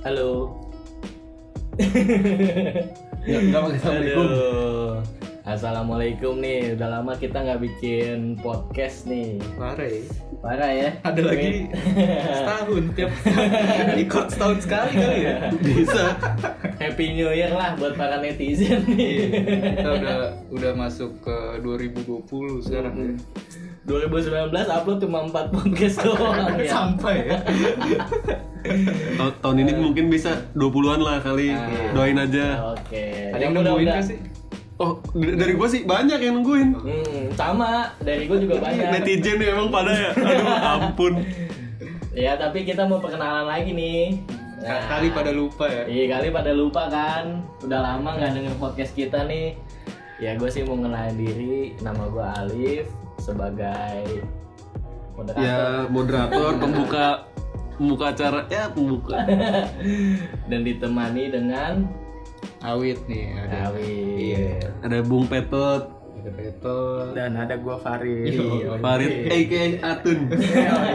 Halo. Pakai assalamualaikum. Aduh. Assalamualaikum nih. Udah lama kita nggak bikin podcast nih. Parah ya. Parah ya. Ada lagi setahun tiap record setahun sekali kali ya. Bisa. Happy New Year lah buat para netizen nih. Kita udah udah masuk ke 2020 sekarang ya. 2019 upload cuma 4 podcast doang ya. Sampai ya. Ta- tahun ini mungkin bisa 20-an lah kali. Ah. Doain aja. Oke. Ada yang Udah, nungguin gak sih? Oh, dari gua sih banyak yang nungguin. Hmm, sama. Dari gue juga banyak. Netizen ya emang pada ya. Aduh, ampun. Ya, tapi kita mau perkenalan lagi nih. Nah, Kali pada lupa ya. Iya kali pada lupa kan Udah lama nggak denger podcast kita nih Ya gue sih mau ngenalin diri Nama gue Alif Sebagai moderator Ya, moderator, pembuka pembuka acara ya pembuka. Dan ditemani dengan Awit nih ada. Dawi Iya. Ada Bung Petot, Ada dan ada gua Farid Iya. Farid, aka Atun.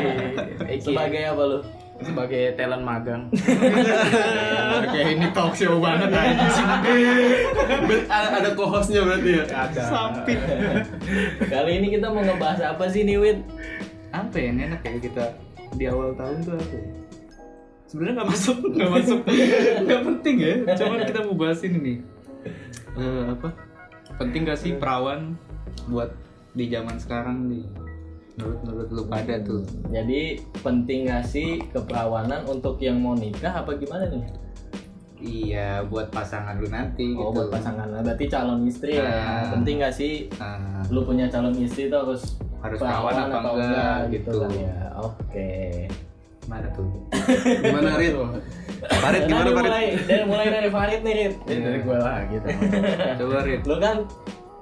Sebagai apa lu? Sebagai talent magang Kayak ini talk show banget anjing. Ber- ada, ada co-hostnya berarti ya. ada Sampit. Kali ini kita mau ngebahas apa sih nih Wid? Apa ya ini enak ya kita di awal tahun tuh apa ya? Sebenarnya nggak masuk, nggak masuk, nggak penting ya. Cuman kita mau bahas ini nih. Eh, apa? Penting gak sih perawan buat di zaman sekarang nih? Menurut menurut lu pada tuh. Jadi penting gak sih keperawanan untuk yang mau nikah apa gimana nih? Iya, buat pasangan lu nanti Oh gitu. buat pasangan, berarti calon istri lah ya. Ah. Penting gak sih Nah, lu punya calon istri tuh harus Harus perawan apa atau enggak, gitu gitu. kan ya oke mana tuh? Gimana Rit? Farid gimana Dari Farid? mulai dari mulai dari Farid nih Rit Ya, dari gua lah gitu Coba Rit. lu kan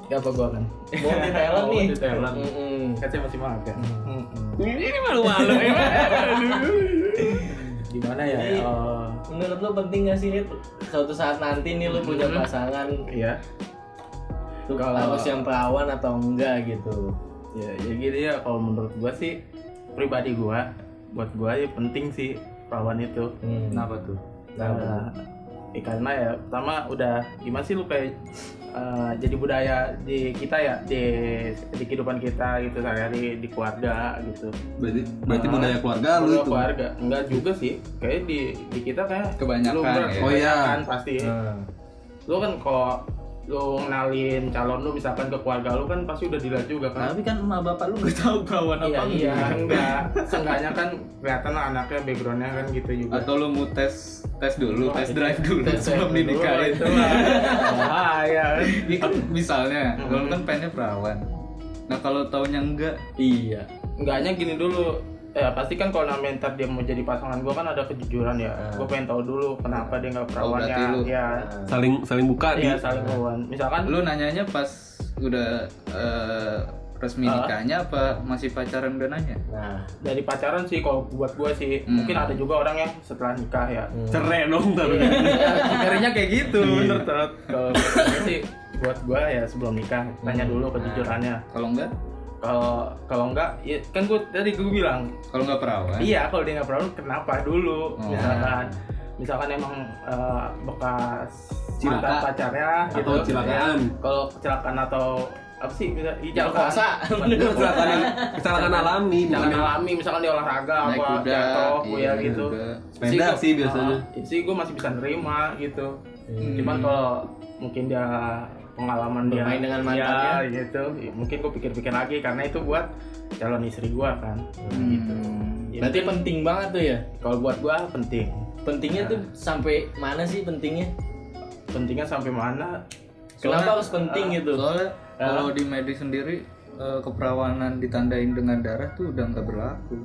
apa gua kan? Multi talent nih. Multi talent. Mm-mm. kan saya masih magang ini malu-malu gimana ya Jadi, Oh, menurut lu penting gak sih Rit? Suatu saat nanti nih lu punya pasangan. Iya. Tuh Kalau- harus yang perawan atau enggak gitu? Ya ya gitu ya kalau menurut gua sih pribadi gua buat gua ya penting sih perawan itu. Hmm. Kenapa tuh? Nah, ya karena ya pertama udah gimana sih lu kayak eh, jadi budaya di kita ya di di kehidupan kita gitu sehari-hari di keluarga gitu Berarti berarti Nah, budaya keluarga lu itu. keluarga enggak juga sih kayak di di kita kayak Kebanyakan lu, ya. Oh, iya. pasti Nah. lu kan kalau lu ngenalin calon lu misalkan ke keluarga lu kan pasti udah dilihat juga kan Tapi kan emak bapak lu gak tahu perawan apa iya iya enggak. enggak seenggaknya kan kelihatan lah anaknya backgroundnya kan gitu juga Atau lu mau tes tes dulu, Oh, tes iya. drive dulu Tes sebelum dinikahin. itu lah bahaya kan Ini kan misalnya, Hmm. kalau lu kan pengennya perawan. Nah kalau taunya enggak, iya enggaknya gini dulu ya pasti kan kalau namanya ntar dia mau jadi pasangan gua kan ada kejujuran ya. Ah. gua pengen tahu dulu kenapa dia nggak perawannya berarti lu- ya. Saling saling buka di iya saling perawan misalkan lu nanyanya pas udah eh, resmi Ah. nikahnya apa masih pacaran udah nanya? nah. Dari pacaran sih kalau buat gua sih. Hmm. mungkin ada juga orang yang setelah nikah ya. Cerai dong tapi. Carinya kayak gitu, Iya. bener kalau sih buat gua ya sebelum nikah tanya dulu kejujurannya. Kalau enggak, kalau kalau enggak ya kan gua tadi gua bilang kalau enggak perawan. iya kalau dia nggak perawan kenapa dulu Oh. misalkan misalkan emang eh, bekas Cilaka. mantan pacarnya Atau gitu kecelakaan. ya. kalau kecelakaan atau apa sih bisa jangan kuasa Kecelakaan kecelakaan alami, bukan alami misalkan di olahraga Naik apa kuda, jatuh iya, ya gitu sepeda sih biasanya. ah, sih gue masih bisa nerima gitu Hmm. cuman kalau mungkin dia pengalaman dia Bermain dengan iya, mantannya. gitu. Ya, mungkin gue pikir-pikir lagi karena itu buat calon istri gue kan. Hmm. gitu. Ya, berarti mungkin penting banget tuh ya? Kalau buat gue penting. Pentingnya tuh sampai mana sih pentingnya? Pentingnya sampai mana? Kenapa harus penting gitu? Soalnya kalau di medis sendiri eh, keperawanan ditandain dengan darah tuh udah nggak berlaku.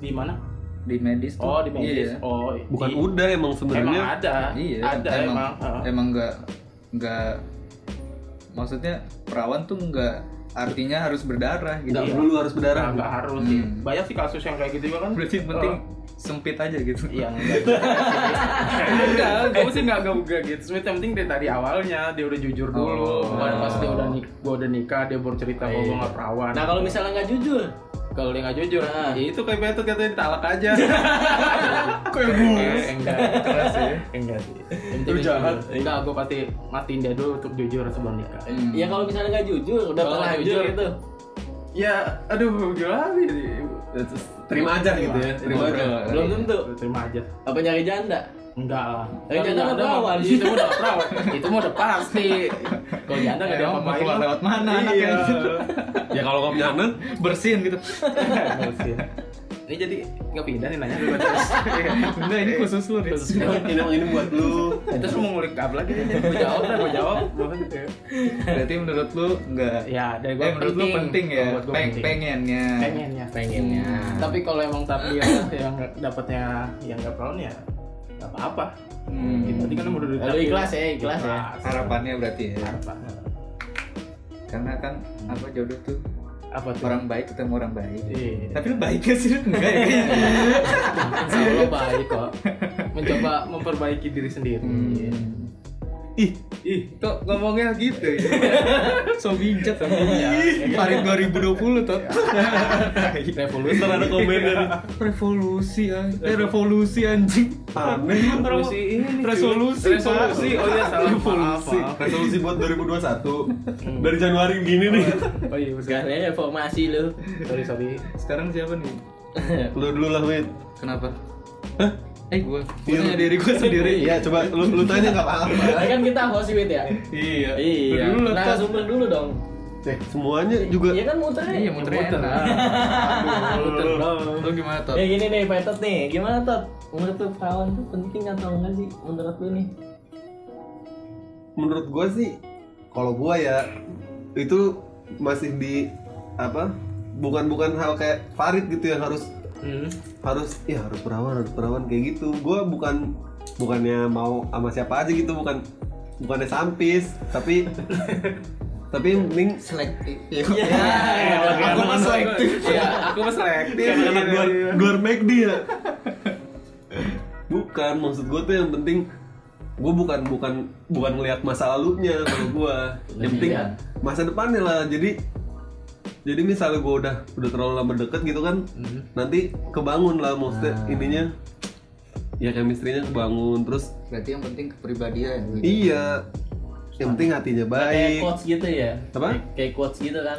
Di mana? Di medis tuh. oh di medis. Iya. oh Bukan di- udah emang emang sebenarnya. ada? Iya, ada emang, emang emang nggak nggak maksudnya perawan tuh nggak artinya harus berdarah gitu. Enggak Iya. perlu harus berdarah. Nah, nggak harus sih Hmm. banyak sih kasus yang kayak gitu juga kan Berarti yang penting Oh, sempit aja gitu. Iya enggak. enggak, gue sih enggak enggak gitu. Smith yang penting dari, dari awalnya dia udah jujur dulu. Oh. Bukan pas dia udah nik gua udah nikah dia baru cerita Iya. gue nggak perawan. nah kalau misalnya nggak jujur kalau dia nggak jujur Ah. ya itu kayak Beto katanya ditalak aja Kayak Eh, enggak Keras ya. enggak sih Yang lu jahat jujur. enggak gue pasti matiin dia dulu untuk jujur sebelum nikah Ya kalau misalnya nggak jujur, udah terlanjur jujur. gitu. ya aduh gimana nih terima aja gitu ya terima aja Belum tentu. terima aja Apa nyari janda? Enggak lah. Eh, janda Enggak udah ada, perawan. itu mah udah perawan itu mah udah pasti. Kalau janda nggak Emang mau diapa-apain keluar lah. lewat mana iya. Ya kalau nggak punya anak Bersihin gitu. ini jadi nggak pindah nih nanya. Dulu Enggak, ini khusus lu nih. ini ini buat lu. Itu semua ngulik apa lagi? Gue jawab dah gue jawab. Berarti menurut lu enggak ya dari gue Eh, menurut lu penting. ya, Buat gua Peng- pengennya. pengennya. Pengennya. tapi kalau emang takdir yang dapatnya yang nggak perawan ya nggak apa-apa Hmm. berarti kan udah Lalu ikhlas ya, ikhlas ya. Harapannya berarti ya. harapan Karena kan apa jodoh tuh apa tuh orang baik ketemu orang baik. Iya. Tapi lu baik gak sih? Enggak ya. Insya Allah baik kok mencoba memperbaiki diri sendiri ih Ih, kok ngomongnya gitu ya? so bijak sama Farid 2020 tuh. revolusi ada komen dari Revolusi ya. Eh, revolusi anjing. aneh revolusi ini Resolusi, resolusi oh iya salah Revolusi. resolusi buat 2021 dari Januari gini nih oh iya Sekarang reformasi lu. sorry sorry Sekarang siapa nih? lu dulu lah Wid Kenapa? Hah? Eh, gua. Gua Iya. tanya diri gua sendiri. iya coba lu lu tanya nggak apa-apa kan kita host Wid ya. Iya. Iya. Dulu Nah, sumber dulu dong. eh semuanya juga Iya kan muter. Iya, muter Muter. enak. Muter dong. Lu gimana, Tot? Ya gini nih, Petot nih. Gimana Tot? Menurut tuh perawan tuh penting atau enggak sih menurut lu nih? menurut gua sih kalau gua ya itu masih di apa bukan bukan hal kayak Farid gitu yang harus Hmm. harus ya harus perawan harus perawan kayak gitu gua bukan bukannya mau sama siapa aja gitu bukan bukannya sampis tapi tapi mending Selektif. Iya. Aku mah selektif. Iya, aku mah selektif. anak luar iya. luar McD ya bukan maksud gue tuh yang penting gue bukan bukan bukan ngelihat masa lalunya kalau gue yang penting masa depannya lah jadi jadi misalnya gue udah udah terlalu lama deket gitu kan Hmm. nanti kebangun lah maksudnya ininya ya chemistry-nya kebangun terus Berarti yang penting kepribadian. iya yang penting hatinya Kayak baik quotes gitu ya. Apa? Kayak- Kayak quotes gitu kan.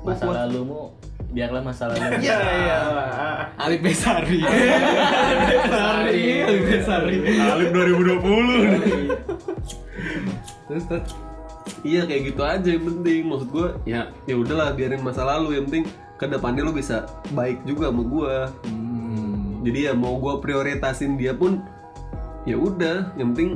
Masa quotes. lalumu biarlah masa lalu. Iya, iya. Alif Besari. Alif Besari. Alif Besari. Alif 2020 Terus Tot, Iya kayak gitu aja yang penting. Maksud gue ya ya udahlah biarin masa lalu. Yang penting ke depannya lu bisa baik juga sama gue Hmm. jadi ya mau gue prioritasin dia pun ya udah. Yang penting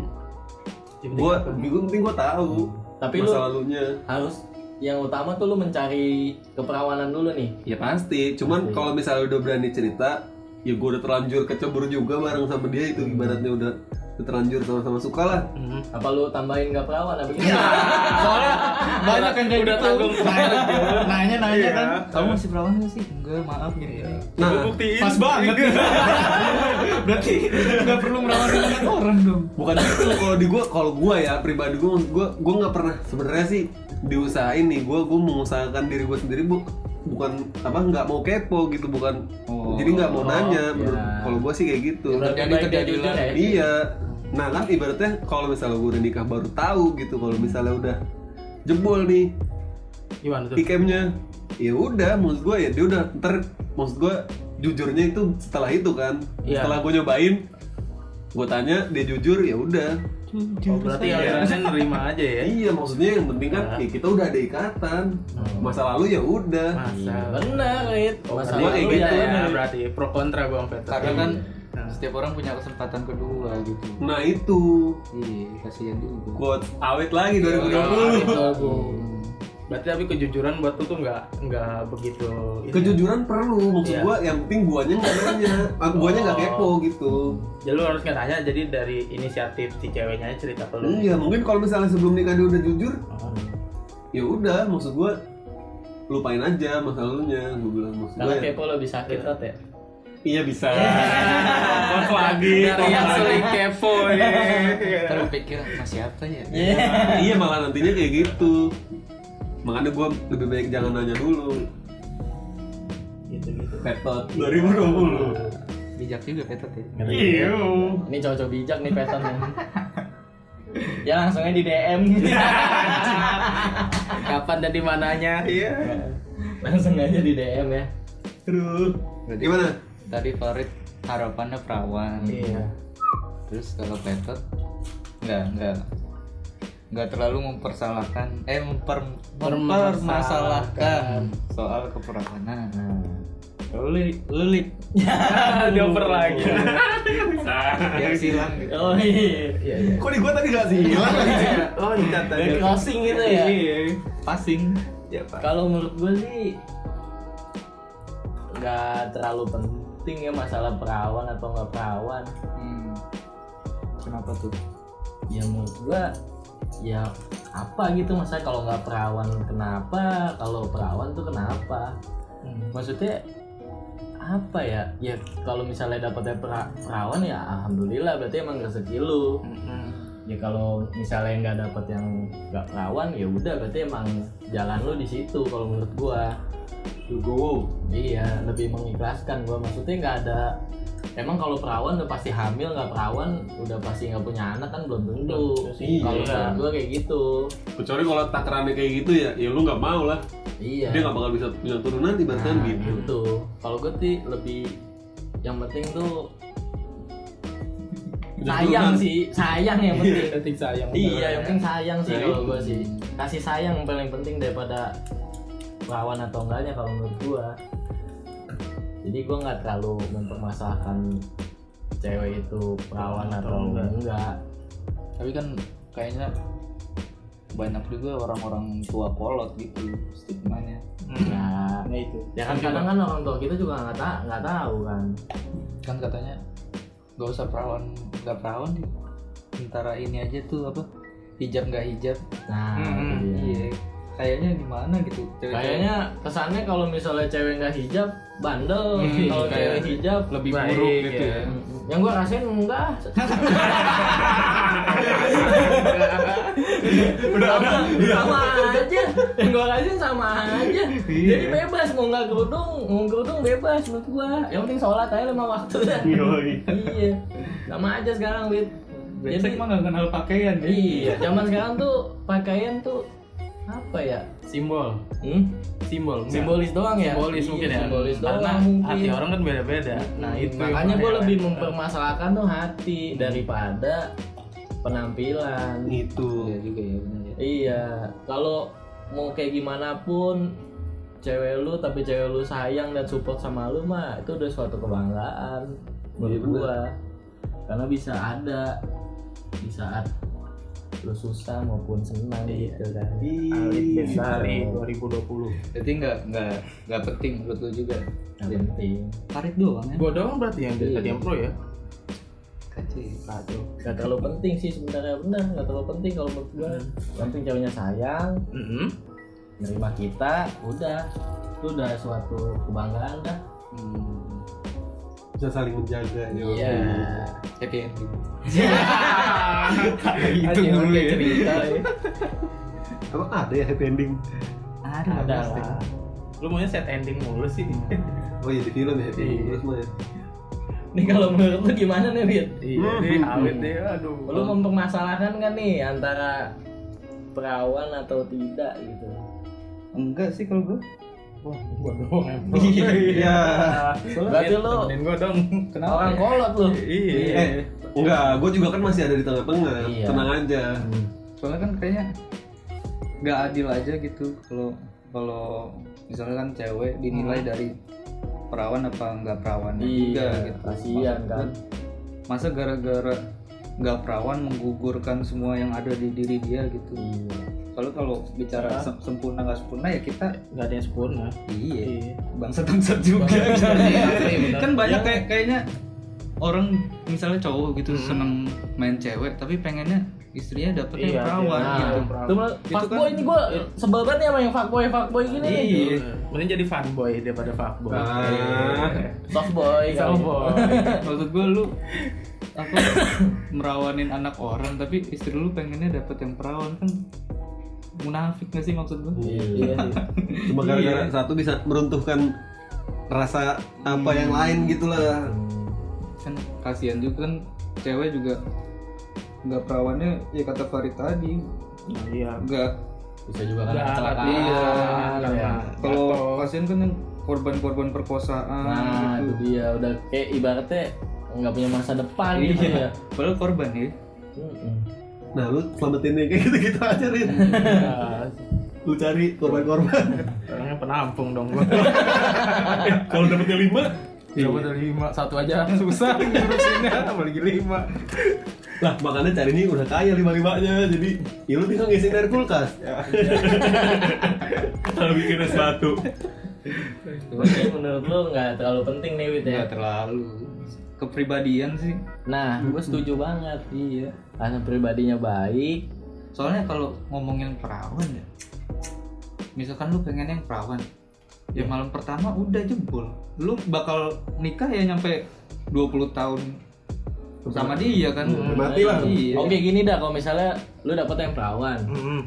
penting gue yang penting gue tahu Tapi masa lu- lalunya. Harus yang utama tuh lu mencari keperawanan dulu nih. ya pasti. Cuman kalau misalnya udah berani cerita ya gue udah terlanjur kecebur juga bareng sama dia. Itu ibaratnya udah, udah terlanjur sama-sama suka lah Hmm. Apa lu tambahin gak perawan apa gitu? Soalnya banyak yang kayak Udah gitu. tanggung nanya, nanya, Iya. kan. Kamu masih perawan gak sih? Enggak, maaf gini. gini. nah buktiin Pas banget. Berarti nggak perlu merawan dengan orang dong. bukan itu kalau di gue kalau gue ya pribadi gue gue gue nggak pernah sebenarnya sih diusahain nih gue gue mengusahakan diri gue sendiri bu bukan apa nggak mau kepo gitu bukan Oh. jadi nggak mau Oh, nanya ya. menurut kalau gue sih kayak gitu Berarti Terjadi baik dia kejadian. jujur ya. iya nah kan ibaratnya kalau misalnya gue udah nikah baru tahu gitu kalau misalnya udah jebol nih Gimana tuh? ikemnya ya udah maksud gue ya dia udah ntar maksud gue jujurnya itu setelah itu kan Iya. setelah gue nyobain gue tanya dia jujur ya udah Oh, berarti alirannya nerima aja ya. Iya maksudnya yang penting kan ya kita udah ada ikatan masa lalu ya udah Masa. Benar, Rit. Masa lalu kayak ya. gitu. ya, berarti pro kontra bang Peter. Karena kan Nah. Setiap orang punya kesempatan kedua gitu. nah itu Iya, kasihan juga. quote awet lagi Iya, 2020 Berarti tapi kejujuran buat lu tuh nggak nggak begitu. ini. kejujuran perlu maksud Iya. gua yang penting guanya nggak nanya ah, guanya nggak Oh. kepo gitu Jadi lu harus nggak nanya. Jadi dari inisiatif si ceweknya cerita ke lu. iya mungkin kalau misalnya sebelum nikah dia udah jujur Oh. ya udah maksud gua lupain aja masa lalunya gua bilang maksud gua Karena ya, kepo lebih sakit Rat, ya. Iya bisa Kos lagi. Dari yang sering kepo ya. Terus pikir masih apa ya? iya malah nantinya kayak gitu makanya gua lebih baik jangan nanya dulu Ya, gitu-gitu. Petot. 2020. Bijak juga petot ya. Iya. Ini cocok bijak nih peton nih. ya langsung aja di DM. Kapan dan di mananya? Iya. langsung aja di DM ya. Aduh. Berarti Gimana? Tadi Farid harapannya perawan. Iya. Terus kalau petot nggak nggak nggak terlalu mempersalahkan eh memper, mempermasalahkan soal keperawanan. Kalau lu lu lip Dioper lagi. yang silang gitu. Oh iya. Iya, iya. Kok di gua tadi gak silang lagi? Oh, ikat Dari closing gitu ya. Iya, passing. Ya, Pak. Kalau menurut gue sih nggak terlalu penting ya masalah perawan atau nggak perawan. Hmm. Kenapa tuh? Ya menurut gue ya apa gitu masa kalau nggak perawan kenapa? Kalau perawan tuh kenapa? Maksudnya apa ya? Ya kalau misalnya dapetnya pera- perawan ya alhamdulillah berarti emang rezeki lu. Ya kalau misalnya nggak dapet yang nggak perawan ya udah berarti emang jalan lu di situ kalau menurut gua Go. iya lebih mengikhlaskan gua maksudnya nggak ada emang kalau perawan udah pasti hamil nggak perawan udah pasti nggak punya anak kan belum tentu Iya. kalau menurut gua kayak gitu Kecuali kalau takarannya kayak gitu ya, ya lu nggak mau lah. iya Dia nggak bakal bisa punya turunan di kan Nah, gitu. gitu. Kalau gue sih lebih yang penting tuh sayang sih, sayang yang penting. Penting sayang. iya, yang penting sayang sih Nah, kalau itu. gue sih. Kasih sayang yang paling penting daripada perawan atau enggaknya kalau menurut gue. Jadi gue nggak terlalu mempermasalahkan cewek itu perawan atau enggak. enggak. Tapi kan kayaknya banyak juga orang-orang tua kolot gitu stigmanya. Ya, Nah itu. ya kan kadang kan orang tua kita juga nggak ta nggak tahu kan. Kan katanya gak usah perawan nggak perawan di antara ini aja tuh apa hijab nggak hijab. Nah, Hmm. Iya. Kayaknya gimana gitu. cewek-cewek. Kayaknya kesannya kalau misalnya cewek nggak hijab bandel, Hmm, kalau kayak cewek hijab lebih Baik, buruk gitu ya. ya. yang gua rasain enggak. Udah sama, sama aja. Yang gua rasain sama aja. Iya. Jadi bebas mau nggak kerudung, mau kerudung bebas menurut gua. Yang penting sholat aja lima waktu dah. iya. Sama aja sekarang, Wit. Brengsek mah nggak kenal pakaian ya. Iya, zaman sekarang tuh pakaian tuh apa ya? Simbol. Hmm? Simbol. enggak? Simbolis doang ya? Simbolis Iya, mungkin ya. Simbolis doang Karena mungkin. hati orang kan beda-beda. Nah, itu makanya gue lebih mempermasalahkan tuh hati daripada penampilan Itu. Iya juga ya benar ya. iya kalau mau kayak gimana pun cewek lu tapi cewek lu sayang dan support sama lu mah itu udah suatu kebanggaan menurut Iya, bener. gua karena bisa ada di saat lu susah maupun senang gitu kan Alif Bestari 2020. Jadi nggak nggak nggak penting menurut lu juga. yang penting Farid doang ya. Gua doang berarti yang dari Iya. tadi yang pro ya. Kacau. Kacau. Gak terlalu penting sih sebenarnya benar, gak terlalu penting kalau menurut gua. Yang penting ceweknya sayang, Mm-mm. nerima kita, udah. Itu udah suatu kebanggaan dah. Hmm. Bisa saling menjaga. ya. Iya. Happy ending. Itu mulu ya. cerita. ya. Emang ada ya happy ending? Ada Ada lah. Lu maunya set ending mulu sih. Oh iya di film ya happy ending Iya. terus mah ya. Nih kalau menurut lu gimana nih, Fit? Iya, deh, awet deh. Aduh. Lu mempermasalahkan kan nih antara perawan atau tidak gitu. Enggak sih kalau gue. Wah, gua doang yang pro. Iya. Berarti lu gua dong. Kenapa? orang ya? kolot lu. Iya. Eh, enggak, gue juga kan masih ada di tengah-tengah. Iya. Tenang aja. Soalnya kan kayaknya nggak adil aja gitu kalau kalau misalnya kan cewek dinilai dari perawan apa nggak perawan juga Iya, gitu. kasihan kan. gua, Masa gara-gara nggak perawan menggugurkan semua yang ada di diri dia gitu. Iya. Kalau kalau bicara Ya. sem- sempurna nggak sempurna ya kita Gak ada yang sempurna. iya Iya. bangsat-bangsat juga. Asli, bener. kan banyak kayak kayaknya orang misalnya cowok gitu Hmm. seneng main cewek tapi pengennya istrinya dapet yang Iya, perawan iya. gitu. Nah, Itu mah Itu fuckboy kan- ini gua sebel banget nih sama yang fuckboy fuckboy gini nih. Iya. Mending jadi fanboy daripada fuckboy. Ah. Softboy kali. Softboy. Maksud gue lu apa merawanin anak orang tapi istri lu pengennya dapet yang perawan kan munafik gak sih maksud gue? Iya. Cuma gara-gara satu bisa meruntuhkan rasa apa yang lain gitu lah kan kasihan juga kan cewek juga nggak perawannya ya kata Farid tadi iya nggak bisa juga kan kecelakaan iya, ya. iya. kalau kasihan kan yang korban-korban perkosaan nah gitu. itu dia udah kayak ibaratnya nggak punya masa depan gitu Iya. ya padahal korban ya. Nah lu selamatin yang kayak gitu gitu aja Rin. Iya. lu cari korban-korban. Orangnya penampung dong gua. Kalau dapetnya lima? Coba ada lima, satu aja. Susah ngurusinnya, apalagi lima. lah makanya cari ini udah kaya lima limanya jadi ya lu tinggal ngisiin air kulkas. Kalau bikin es batu. Berarti menurut lu nggak terlalu penting nih Wit ya? Nggak terlalu kepribadian sih. Nah gue setuju banget iya. Karena pribadinya baik. Soalnya kalau ngomongin perawan ya misalkan lu pengen yang perawan ya malam pertama udah jebol. Lu bakal nikah ya nyampe 20 tahun sama dia kan? Hmm, mati lah. iya. oke gini dah kalau misalnya lu dapet yang perawan Hmm.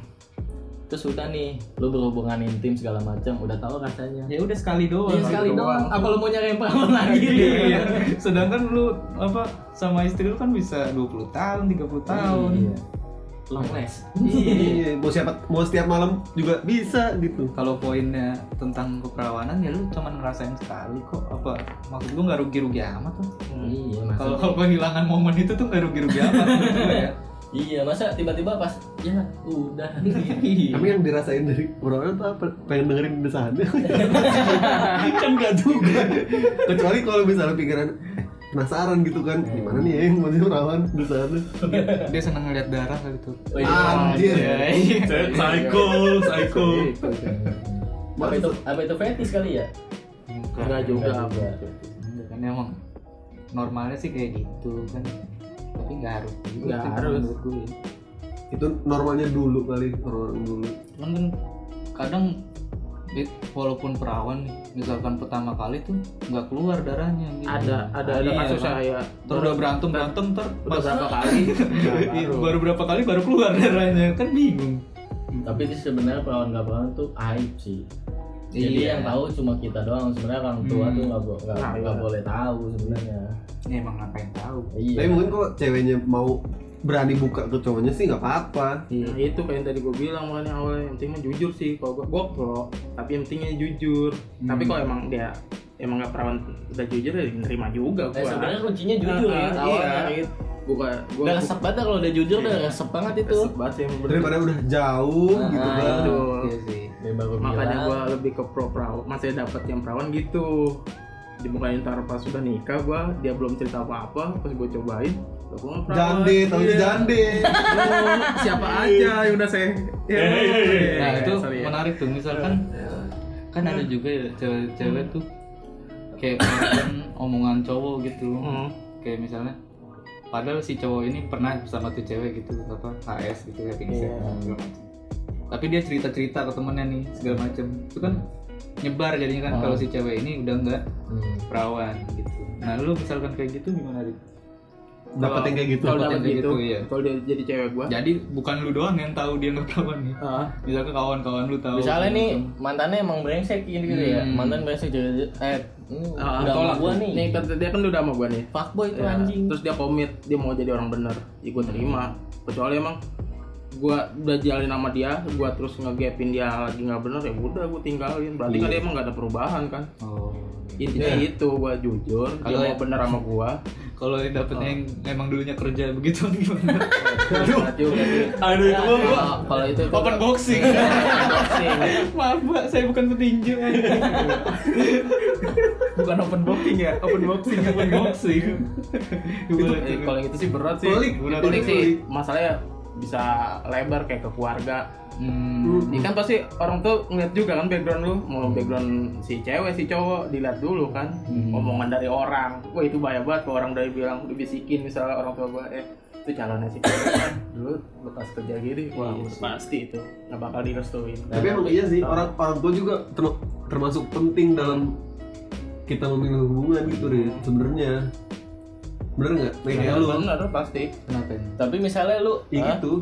Terus udah nih lu berhubungan intim segala macam udah tahu rasanya ya udah sekali doang Iya sekali doang. doang. Apa lu mau nyari yang perawan lagi? iya sedangkan lu apa sama istri lu kan bisa 20 tahun 30 tahun Iya. Long last. iya mau siapa mau setiap malam juga bisa gitu kalau poinnya tentang keperawanan ya lu cuman ngerasain sekali kok apa maksud gua nggak rugi-rugi amat tuh Iya, kalau kalau kehilangan momen itu tuh nggak rugi-rugi amat menurut gua ya Iya, masa tiba-tiba pas ya udah. tapi yang dirasain dari orang tuh apa pengen dengerin desahannya kan gak juga kecuali kalau misalnya pikiran eh, penasaran gitu kan gimana nih ya yang masih perawan desahannya dia seneng ngeliat darah kali tuh Oh, iya. Anjir. Iya. psycho psycho Apa itu apa itu fetish kali ya? Enggak juga. Enggak Enggak kan emang normalnya sih kayak gitu kan tapi nggak harus juga Nggak harus. menurut gue ya. itu normalnya dulu kali orang dulu Cuman kan kadang walaupun perawan nih, misalkan pertama kali tuh nggak keluar darahnya gitu. Ada, ada, ada Iya, kasus kan? saya. Ntar udah berantem berantem ntar Udah berapa kali? Iya, baru berapa kali baru keluar darahnya kan bingung Tapi itu sebenarnya perawan nggak perawan tuh aib sih. Jadi Iya. yang tahu cuma kita doang. Sebenarnya orang tua Hmm. tuh nggak bo- nggak Nah, iya. boleh tahu sebenarnya. ya emang ngapain tahu Iya. tapi mungkin kalau ceweknya mau berani buka ke cowoknya sih nggak apa-apa Nah itu kayak yang tadi gue bilang makanya awalnya yang penting mah jujur sih kalau gue gue pro tapi yang pentingnya jujur tapi kalau emang dia emang nggak perawan udah jujur ya nerima juga Eh, gue sebenarnya kuncinya jujur ya. iya Awalnya. gue gue Udah resep banget dah kalau udah jujur udah resep banget itu. banget sih daripada udah jauh Ah, gitu kan itu iya sih baru makanya bilang. gue lebih ke pro perawan masih dapat yang perawan gitu. Dimulai ntar pas sudah nikah gue dia belum cerita apa apa pas gue cobain jande tau Iya. jande siapa aja yang udah saya. Ya, nah itu sorry ya. menarik tuh misalkan kan ada juga ya cewek-cewek tuh kayak omongan cowok gitu. Hmm. kayak misalnya padahal si cowok ini pernah sama tuh cewek gitu apa HS gitu ya Iya. segala macam tapi dia cerita cerita ke temennya nih segala macam itu kan nyebar jadinya kan Hmm. kalau si cewek ini udah enggak Hmm. perawan gitu nah lu misalkan kayak gitu gimana Rik? dapat yang kayak gitu kalau Dapat dapat yang kayak gitu, gitu, iya. kalau dia jadi cewek gua jadi bukan lu doang yang tahu dia nggak perawan nih ah, misalkan kawan-kawan lu tahu Misalnya nih macam. mantannya emang brengsek gitu, gitu ya. Hmm. Mantan brengsek jadi eh ini ah, udah sama tolak gua nih. nih dia kan udah sama gua nih Fuckboy itu Ya, anjing. terus dia komit dia mau jadi orang bener ya gua terima kecuali emang gua udah jalin sama dia gua terus ngegapin dia lagi nggak bener ya udah gua tinggalin. Berarti kan dia emang gak ada perubahan kan? Oh. Intinya itu gua jujur dia Kalau mau ya- bener sama gua. Kalau yang dapetnya yang emang dulunya kerja begitu gimana? Sih. aduh. Itu mah gua Kalau- itu open boxing. Boxing. Maaf mbak saya bukan petinju. Bukan open boxing ya open boxing open boxing. Eh, kalau itu sih berat sih. Pelik, pelik, sih. Masalahnya bisa lebar kayak ke keluarga. Hmm. Ini kan pasti orang tuh ngeliat juga kan background lu. Mau background si cewek si cowok dilihat dulu kan. Hmm. omongan dari orang. Wah itu bahaya banget kalau orang dari bilang dibisikin misalnya orang tua gua eh itu calonnya si cewek kan. Dulu bekas kerja gini wah Iya udah sih. pasti itu nggak bakal direstuin. Tapi emang iya sih orang orang tua juga ter- termasuk penting dalam kita memilih hubungan gitu deh sebenarnya bener nggak? Kayak lu kan benar pasti. Kenapa ini? Tapi misalnya lu ya gitu.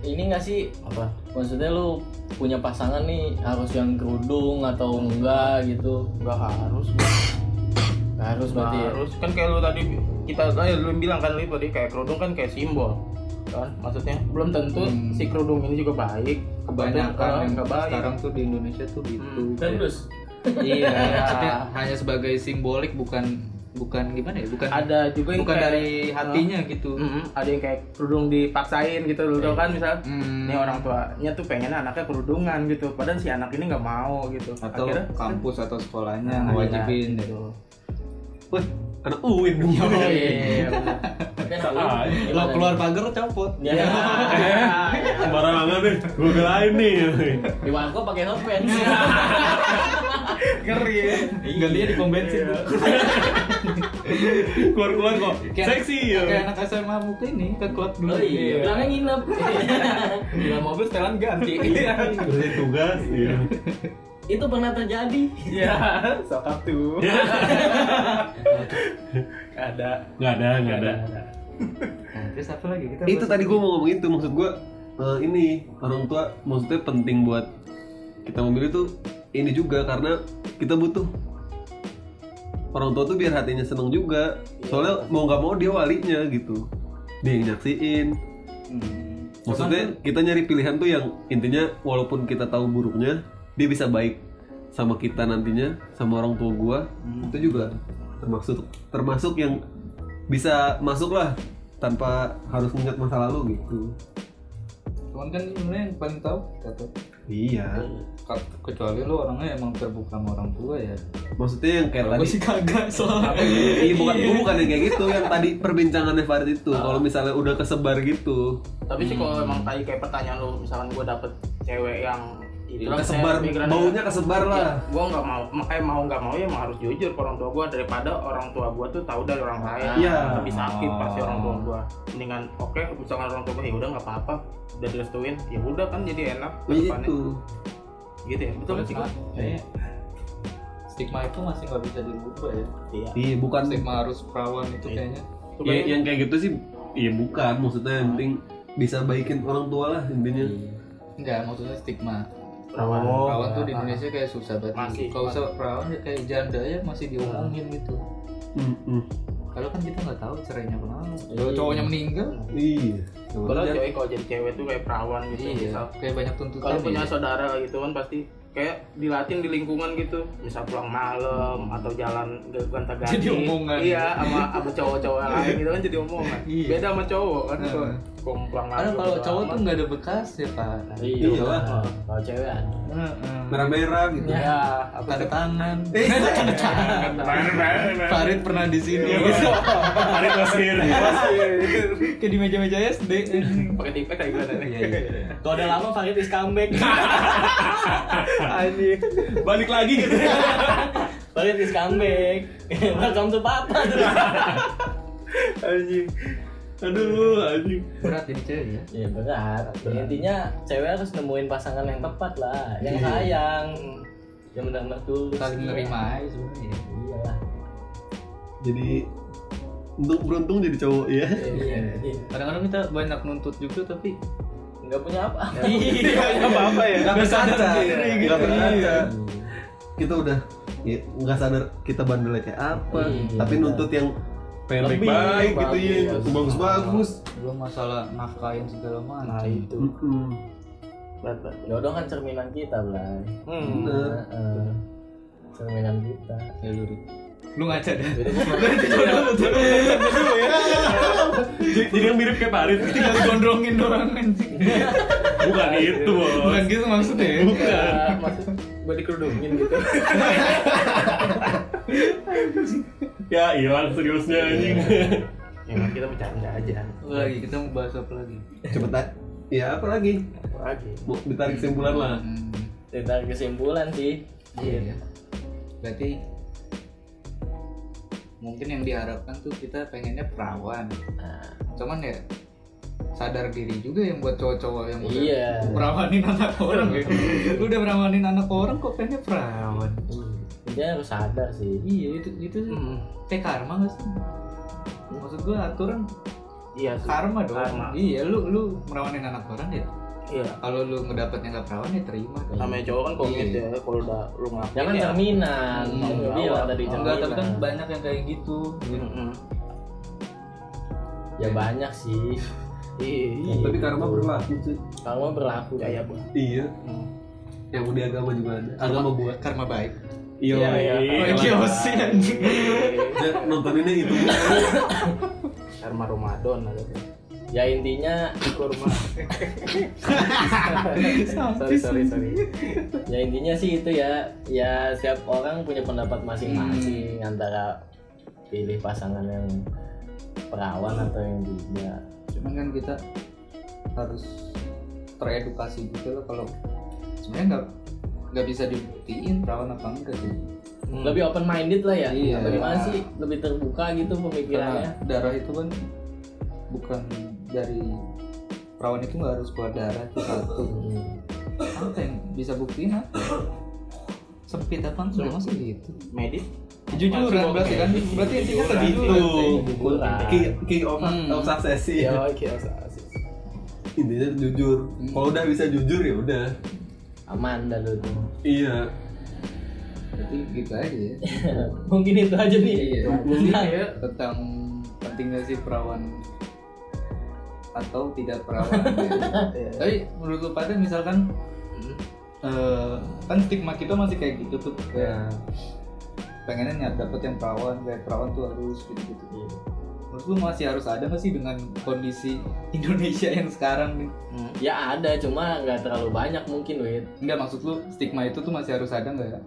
Ini nggak sih? Apa? Maksudnya lu punya pasangan nih harus yang kerudung atau enggak gitu? Nggak harus Nggak harus berarti ya? harus. Kan kayak lu tadi kita eh, lu bilang kan lu tadi kayak kerudung kan kayak simbol kan? Maksudnya belum tentu Hmm. si kerudung ini juga baik. Kebanyakan yang baik. sekarang tuh di Indonesia tuh gitu. Hmm. kan terus iya hanya sebagai simbolik bukan bukan gimana ya bukan ada juga yang bukan kayak- dari hatinya gitu Mm-mm, ada yang kayak kerudung dipaksain gitu lu tau kan misal Hmm. ini orang tuanya tuh pengen anaknya kerudungan gitu padahal si anak ini nggak mau gitu atau Akhirnya, kampus atau sekolahnya Nah, ngewajibin iya, gitu. Wah, anak UIN dong. oh iya benar. kan Ah, Lo keluar pagar copot. ya Sembarangan deh. Gue belain nih. di warkop pakai hot pants ngeri ya Gantinya di pom bensin. Keluar-keluar kok. Kayak- Seksi ya. Kayak anak SMA muka ini ke klub dulu. oh iya bilangnya nginep Bilang mobil setelan ganti. Kerjain tugas. Iya. itu pernah terjadi iya sokap tuh ada Nggak ada, nggak ada. Nah, terus apa lagi kita? Itu tadi gue mau ngomong itu maksud gue eh, ini orang tua maksudnya penting buat kita memilih tuh ini juga karena kita butuh. Orang tua tuh biar hatinya seneng juga. Soalnya mau nggak mau dia walinya gitu. Dia yang nyaksiin. Hmm. maksudnya kita nyari pilihan tuh yang intinya walaupun kita tahu buruknya dia bisa baik sama kita nantinya sama orang tua gua. Itu juga termasuk termasuk yang bisa masuk lah tanpa harus mengingat masa lalu gitu. Cuman kan sebenarnya yang paling tahu kita tuh. Iya. Kecuali lu orangnya emang terbuka sama orang tua ya. maksudnya yang kayak tadi gue sih? kagak soalnya. iya bukan gua bukan yang kayak gitu yang tadi perbincangannya Farid itu. Kalau misalnya udah kesebar gitu. Tapi sih kalau emang kayak kayak pertanyaan lu misalkan gue dapet cewek yang itu kan kesebar baunya kesebar lah gue nggak mau makanya mau nggak mau ya emang harus jujur ke orang tua gue daripada orang tua gue tuh tahu dari orang lain Iya. lebih sakit pasti orang tua gue mendingan oke misalkan orang tua gue ya udah nggak apa-apa udah direstuin ya udah kan jadi enak ke depannya itu gitu ya betul kan sih? Kayaknya stigma itu masih nggak bisa dirubah ya. iya iya bukan Stigma harus perawan itu Iya. kayaknya. Coba ya, ya. yang kayak gitu sih iya bukan maksudnya yang penting bisa baikin orang tua lah intinya Enggak, maksudnya stigma. Perawan Oh. Perawan tuh di Indonesia kayak susah banget. Masih. Kalau usah perawan ya kayak janda ya masih diomongin gitu. Mm-mm. Kalau kan kita nggak tahu cerainya kenapa. Iya. Kalau cowoknya meninggal, iya Padahal cewek kalau jadi cewek tuh kayak perawan gitu iya, misal kayak banyak tuntutan. kalau punya ya. saudara gitu kan pasti kayak dilatih di lingkungan gitu misal pulang malam atau jalan gonta ganti Jadi omongan. iya sama sama cowok-cowok yang lain gitu kan jadi omongan Iya. beda sama cowok kan Heeh. Malam Karena kalau cowok tuh nggak ada bekas ya pak. iya Iya. Oh, kalau cewek ada. Merah merah gitu. Ya apa Tanda tuh tangan. Farid Farid pernah di sini. Farid Basir. Kayak di meja-meja SD. pakai tipek kayak gimana? Iya, iya, iya. kalau udah lama Farid is comeback. Anjing. Balik lagi. Gitu Farid is comeback. Welcome to papa. Anjing aduh anjing Berat jadi cewek ya. Iya berat. Intinya cewek harus nemuin pasangan yang tepat lah, yang sayang, yang benar-benar tulus. Saling menerima aja sebenarnya. Iya lah. jadi untuk beruntung jadi cowok ya Iya. iya. Kadang-kadang kita banyak nuntut juga tapi Nggak punya apa. iya nggak apa-apa ya nggak berkaca diri gitu. nggak berkaca Iya. kita udah ya, nggak sadar kita bandelnya kayak apa Iya. tapi nuntut yang pengen Lebih, baik gitu ya bagus. bagus bagus Belum masalah nafkahin segala macam. nah itu berat berat Jodoh kan cerminan kita, Blay. hmm. bener Heeh. cerminan kita. Ya lu. Lu ngaca deh. jadi yang mirip kayak Farid Tinggal gondrongin doang anjing. bukan itu bos Bukan gitu maksudnya ya. Ya, maksud gue dikerudungin gitu. ya hilang seriusnya anjing ya kan kita bercanda aja Apa lagi kita mau bahas apa lagi? cepet tak ya apa lagi apa lagi mau ditarik kesimpulan lah Hmm, Kita kesimpulan sih. iya. Berarti mungkin yang diharapkan tuh kita pengennya perawan. Nah, Cuman ya sadar diri juga yang buat cowok-cowok yang udah Iya. perawanin anak orang ya. Lu udah perawanin anak orang kok pengennya perawan. Dia harus sadar sih. Iya itu itu Hmm. kayak karma gak sih? Maksud gua aturan iya sih karma dong Karma. iya lu lu merawanin anak orang ya iya kalau lu ngedapetnya nggak perawan ya terima dong namanya cowok kan komit Iya. ya kalau udah lu ngelakuin Ya kan cerminan, Hmm, Kamu awal. bilang tadi enggak tapi kan banyak yang kayak gitu Mm-mm. Ya banyak sih. iya Tapi karma berlaku sih. Kamu berlaku bu Iya. Yang di agama juga ada. Agama buat. karma baik Iya. Iya, iya. oh kiyosi anjing Nontoninnya itu. karma Ramadan Ya intinya, kurma sorry sorry sorry ya intinya sih itu ya. Ya setiap orang punya pendapat masing-masing antara pilih pasangan yang perawan atau yang tidak. cuman kan kita harus teredukasi gitu loh kalau sebenarnya nggak nggak bisa dibuktiin perawan apa enggak sih Lebih open minded lah ya. Iya. Bagaimana sih lebih terbuka gitu karena pemikirannya? darah itu kan bukan dari perawan itu nggak harus keluar darah itu satu Hmm. apa yang bisa buktiin apa sempit apa sudah masa gitu medit kejujuran berarti kan berarti intinya Kejujuran. King, king of, Hmm. of success sih. ya oke Intinya jujur. Kalau udah bisa jujur ya udah. Aman dah lu tuh. Iya. berarti gitu aja ya Mungkin itu aja nih. Iya. Tentang- ya tentang pentingnya sih perawan atau tidak perawan Iya. tapi menurut lu pada misalkan eh, kan stigma kita masih kayak gitu tuh kayak pengennya nyat dapet yang perawan kayak perawan tuh harus gitu gitu menurut lu masih harus ada nggak sih dengan kondisi Indonesia yang sekarang nih Hmm. Ya ada, cuma nggak terlalu banyak mungkin, Wid. enggak maksud lu stigma itu tuh masih harus ada nggak ya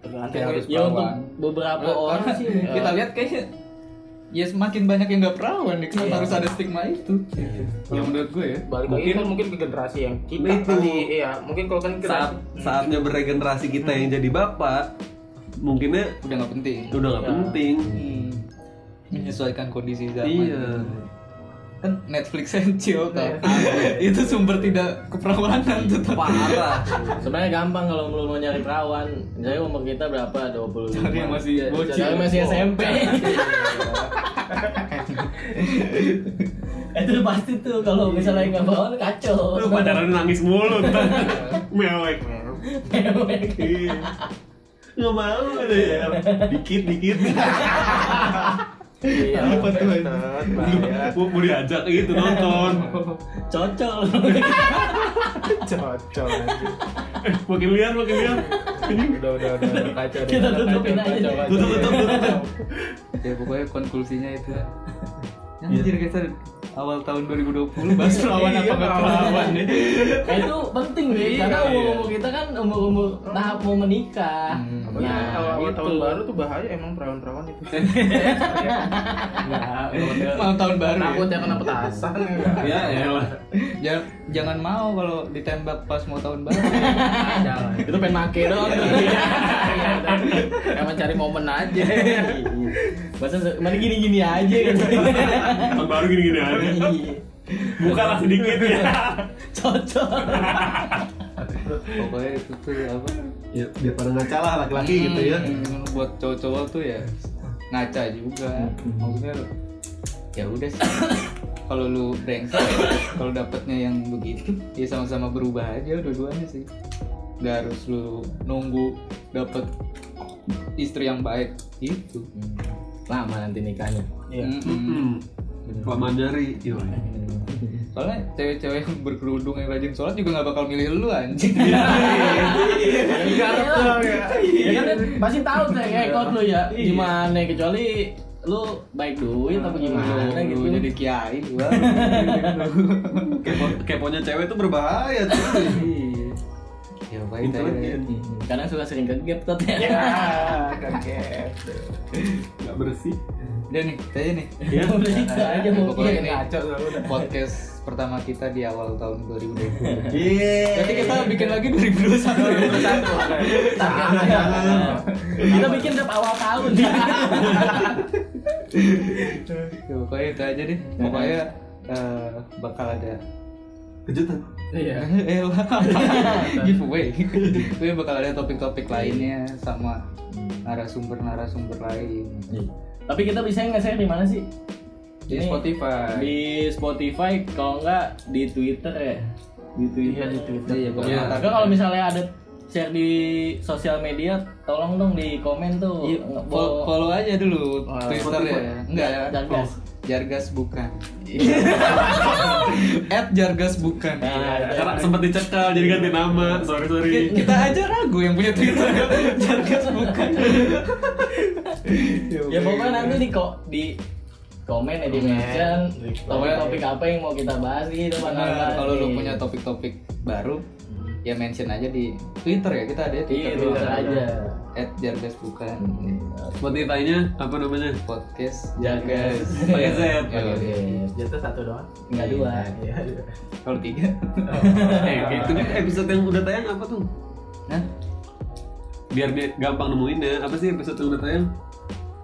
tergantung harus Ya untuk beberapa Eh, orang sih. kita lihat kayaknya ya semakin banyak yang nggak perawan nih kenapa Iya. harus ada stigma itu yang menurut gue ya balik lagi kan mungkin ke generasi yang kita Itu. kali iya mungkin kalau kan kita Saat saatnya beregenerasi kita yang jadi bapak, mungkinnya udah nggak penting udah nggak Ya. penting. Hmm. Menyesuaikan kondisi zaman Iya. kan Netflix and chill kan itu sumber tidak keperawanan tuh Parah. Sebenarnya gampang kalau lu mau nyari perawan. Misalnya umur kita berapa? 25. Cari yang masih bocil. Cari yang masih SMP. itu pasti tuh kalau misalnya nggak perawan kacau. Lu pacaran nangis mulu. Mewek. Mewek. Iya. Nggak mau ada ya. Dikit dikit. Iya. apa tuh Mau mau diajak gitu nonton. Cocok. cocok. Eh, makin liar makin liar. udah udah udah udah kacau deh. Kita Udah tutupin aja. Tutup tutup tutup. ya pokoknya konklusinya itu ya Anjir kita awal tahun 2020 bahas perawan apa nggak perawan nih Nah, itu penting nih Iya, karena iya. umur-umur kita kan umur-umur tahap mau menikah. Hmm. Nah, Nah, awal, awal gitu. tahun baru tuh bahaya emang perawan-perawan itu. Nah, mau tahun baru ya? Takut ya kena petasan. Ya elah. jangan, jangan mau kalau ditembak pas mau tahun baru Jangan. itu pengen make doang Iya, udah. Emang cari momen aja. masa se- mana gini-gini aja gitu Tahun baru gini-gini aja. Iya. Bukalah sedikit ya. cocok pokoknya itu tuh apa Ya biar pada ngaca lah laki-laki gitu ya. Hmm, buat cowok-cowok tuh ya ngaca juga maksudnya ya udah sih kalau lu brengsek kalau dapetnya yang begitu ya sama-sama berubah aja dua-duanya sih nggak harus lu nunggu dapet istri yang baik gitu lama nanti nikahnya Iya. Mm-mm. Hmm. Kelamaan nyari. Yo. soalnya cewek-cewek yang berkerudung yang rajin sholat juga nggak bakal milih lu anjing garap dong ya ya kan pasti tahu track record lu ya gimana kecuali lu baik duit apa gimana Lu gitu jadi kiai gua Kepo, keponya cewek tuh berbahaya tuh. ya baik kadang suka sering kegap tot ya Ya, kaget. Nggak bersih. Udah nih kayaknya nih. Ya udah aja Pokoknya mungkin ini podcast pertama kita di awal tahun 2020 Iya. Berarti kita bikin lagi 2021 ya? kita bikin tiap awal tahun. Ya, pokoknya itu aja deh. Pokoknya eh, bakal ada Kejutan. iya. Eh Giveaway. Gue bakal ada topik-topik lainnya Sama narasumber-narasumber lain tapi kita bisa nggak share di mana sih di Ini Spotify di Spotify kalau enggak di Twitter ya di Twitter Iya, di Twitter. Iya, pokoknya Iya. tapi kalau misalnya ada share di sosial media tolong dong di komen tuh Iya, follow, follow aja dulu Oh, Twitter Spotify. ya. Enggak ya. Jargas. Jargas bukan. At Jargas bukan. Nah, Karena sempat dicekal jadi ganti nama. Sorry sorry. Ki- Kita aja ragu yang punya Twitter. Jargas bukan. ya pokoknya nanti di kok di komen ya di mention topik-topik apa yang mau kita bahas gitu Nah, kalau lu nih. punya topik-topik baru, ya mention aja di Twitter ya. Kita ada ya iya Twitter, Twitter aja At Jargas bukan. Spotify-nya apa namanya? Podcast Jargas Pakai Z. Ya, Oke. Jatuh satu doang. nggak dua Iya. Kalau tiga. Eh, itu kan episode yang udah tayang apa tuh? Nah, Biar dia gampang nemuinnya. Apa sih episode yang udah tayang?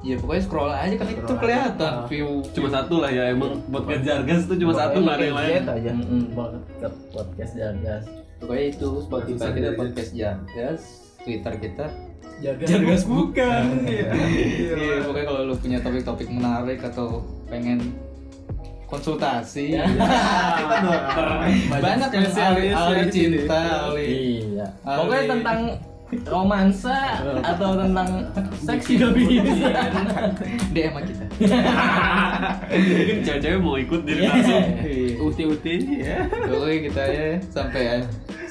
ya pokoknya scroll aja kan itu kelihatan view Cuma satu lah ya. Emang podcast Jargas tuh cuma satu nggak ada yang lain. Aja. Mm-mm, podcast podcast Jargas Pokoknya itu Spotify kita podcast Jargas, Twitter kita Jargas, bukan. Iya, pokoknya kalau lu punya topik-topik menarik atau pengen konsultasi. Kita dokter. Banyak yang ahli, ahli cinta, ahli. iya pokoknya iya. tentang romansa atau tentang seks hidup ini DM aja kita. Mungkin cewek-cewek mau ikut Iya. langsung uti-uti ya. Pokoknya kita ya sampai